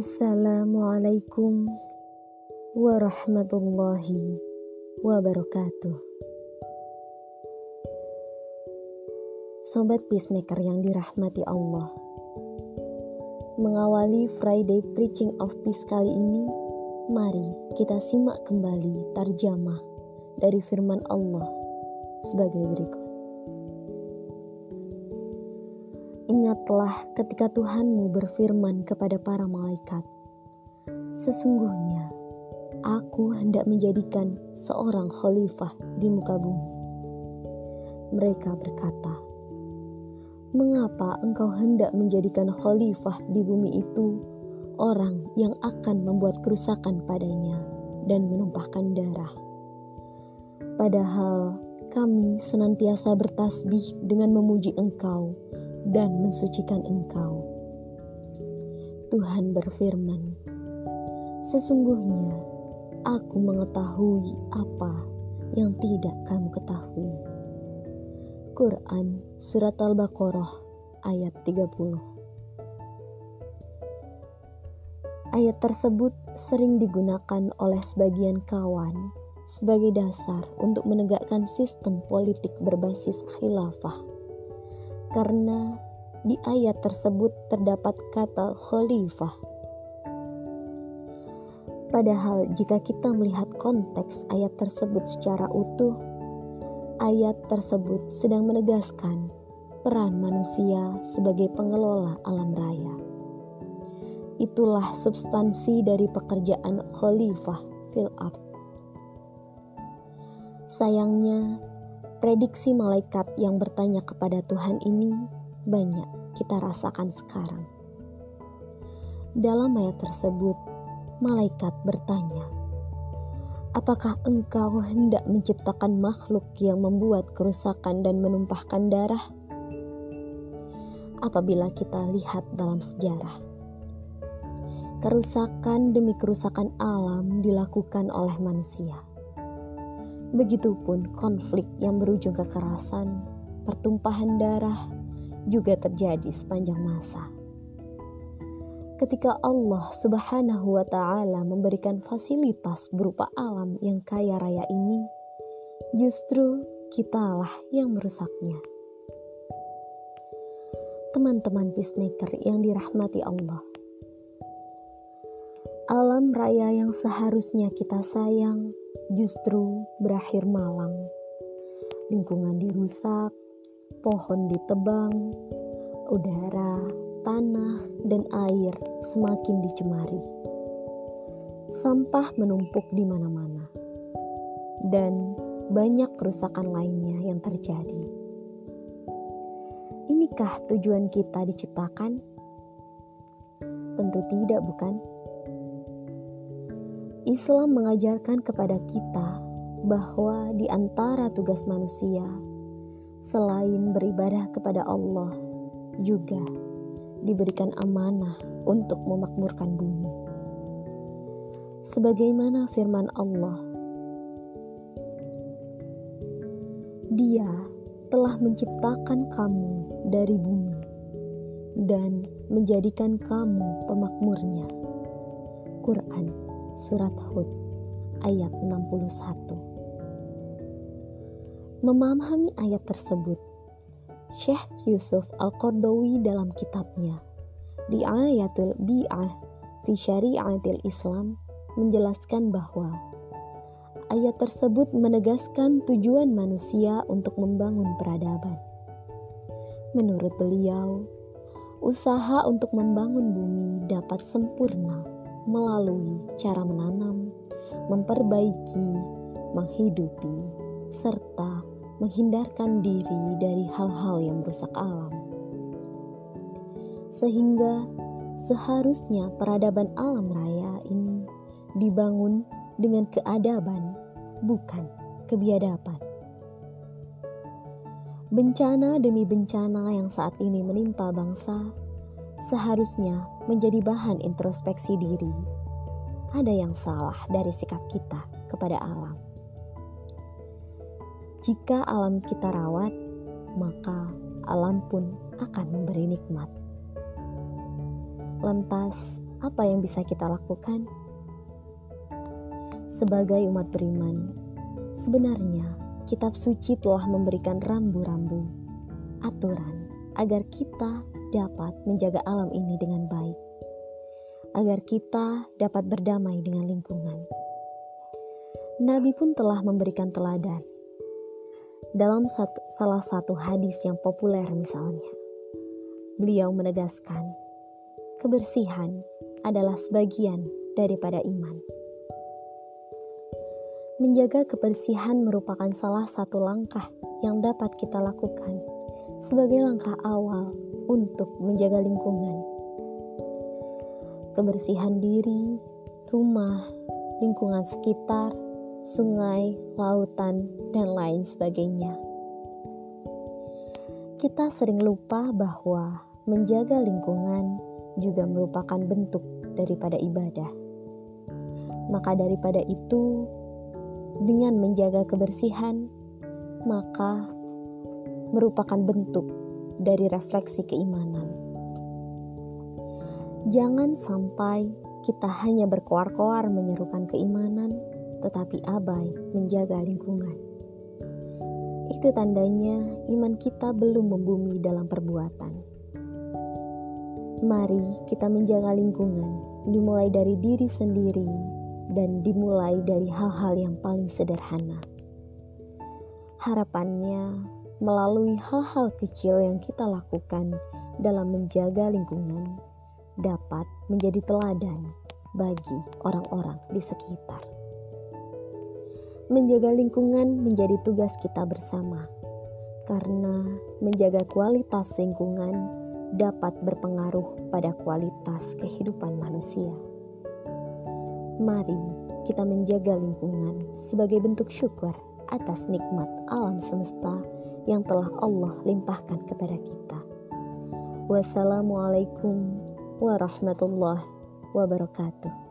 Assalamualaikum warahmatullahi wabarakatuh. Sobat Peacemaker yang dirahmati Allah. Mengawali Friday Preaching of Peace kali ini, mari kita simak kembali tarjamah dari firman Allah sebagai berikut. Ingatlah ketika Tuhanmu berfirman kepada para malaikat, "Sesungguhnya Aku hendak menjadikan seorang khalifah di muka bumi." Mereka berkata, "Mengapa engkau hendak menjadikan khalifah di bumi itu orang yang akan membuat kerusakan padanya dan menumpahkan darah?" Padahal kami senantiasa bertasbih dengan memuji Engkau dan mensucikan engkau. Tuhan berfirman, Sesungguhnya aku mengetahui apa yang tidak kamu ketahui. Quran Surat Al-Baqarah ayat 30 Ayat tersebut sering digunakan oleh sebagian kawan sebagai dasar untuk menegakkan sistem politik berbasis khilafah karena di ayat tersebut terdapat kata khalifah. Padahal jika kita melihat konteks ayat tersebut secara utuh, ayat tersebut sedang menegaskan peran manusia sebagai pengelola alam raya. Itulah substansi dari pekerjaan khalifah fil ard. Sayangnya, Prediksi malaikat yang bertanya kepada Tuhan ini banyak kita rasakan sekarang. Dalam ayat tersebut, malaikat bertanya, "Apakah engkau hendak menciptakan makhluk yang membuat kerusakan dan menumpahkan darah?" Apabila kita lihat dalam sejarah, kerusakan demi kerusakan alam dilakukan oleh manusia Begitupun konflik yang berujung kekerasan, pertumpahan darah juga terjadi sepanjang masa. Ketika Allah Subhanahu wa Ta'ala memberikan fasilitas berupa alam yang kaya raya ini, justru kitalah yang merusaknya. Teman-teman peacemaker yang dirahmati Allah, alam raya yang seharusnya kita sayang justru berakhir malang. Lingkungan dirusak, pohon ditebang, udara, tanah, dan air semakin dicemari. Sampah menumpuk di mana-mana, dan banyak kerusakan lainnya yang terjadi. Inikah tujuan kita diciptakan? Tentu tidak, bukan? Islam mengajarkan kepada kita bahwa di antara tugas manusia, selain beribadah kepada Allah, juga diberikan amanah untuk memakmurkan bumi. Sebagaimana firman Allah, Dia telah menciptakan kamu dari bumi dan menjadikan kamu pemakmurnya. Quran Surat Hud ayat 61 Memahami ayat tersebut, Syekh Yusuf Al-Qardawi dalam kitabnya di Ayatul Bi'ah fi Syariatil Islam menjelaskan bahwa ayat tersebut menegaskan tujuan manusia untuk membangun peradaban. Menurut beliau, usaha untuk membangun bumi dapat sempurna melalui cara menanam, memperbaiki, menghidupi, serta menghindarkan diri dari hal-hal yang merusak alam. Sehingga seharusnya peradaban alam raya ini dibangun dengan keadaban, bukan kebiadaban. Bencana demi bencana yang saat ini menimpa bangsa seharusnya menjadi bahan introspeksi diri. Ada yang salah dari sikap kita kepada alam. Jika alam kita rawat, maka alam pun akan memberi nikmat. Lantas, apa yang bisa kita lakukan? Sebagai umat beriman, sebenarnya kitab suci telah memberikan rambu-rambu, aturan agar kita dapat menjaga alam ini dengan baik, agar kita dapat berdamai dengan lingkungan. Nabi pun telah memberikan teladan dalam satu, salah satu hadis yang populer misalnya. Beliau menegaskan, kebersihan adalah sebagian daripada iman. Menjaga kebersihan merupakan salah satu langkah yang dapat kita lakukan sebagai langkah awal untuk menjaga lingkungan. Kebersihan diri, rumah, lingkungan sekitar, sungai, lautan, dan lain sebagainya. Kita sering lupa bahwa menjaga lingkungan juga merupakan bentuk daripada ibadah. Maka, daripada itu, dengan menjaga kebersihan, maka merupakan bentuk dari refleksi keimanan. Jangan sampai kita hanya berkoar-koar menyerukan keimanan, tetapi abai menjaga lingkungan. Itu tandanya iman kita belum membumi dalam perbuatan. Mari kita menjaga lingkungan, dimulai dari diri sendiri dan dimulai dari hal-hal yang paling sederhana. Harapannya, melalui hal-hal kecil yang kita lakukan dalam menjaga lingkungan, dapat menjadi teladan bagi orang-orang di sekitar. Menjaga lingkungan menjadi tugas kita bersama, karena menjaga kualitas lingkungan dapat berpengaruh pada kualitas kehidupan manusia. Mari kita menjaga lingkungan sebagai bentuk syukur atas nikmat alam semesta yang telah Allah limpahkan kepada kita. Wassalamualaikum warahmatullahi wabarakatuh.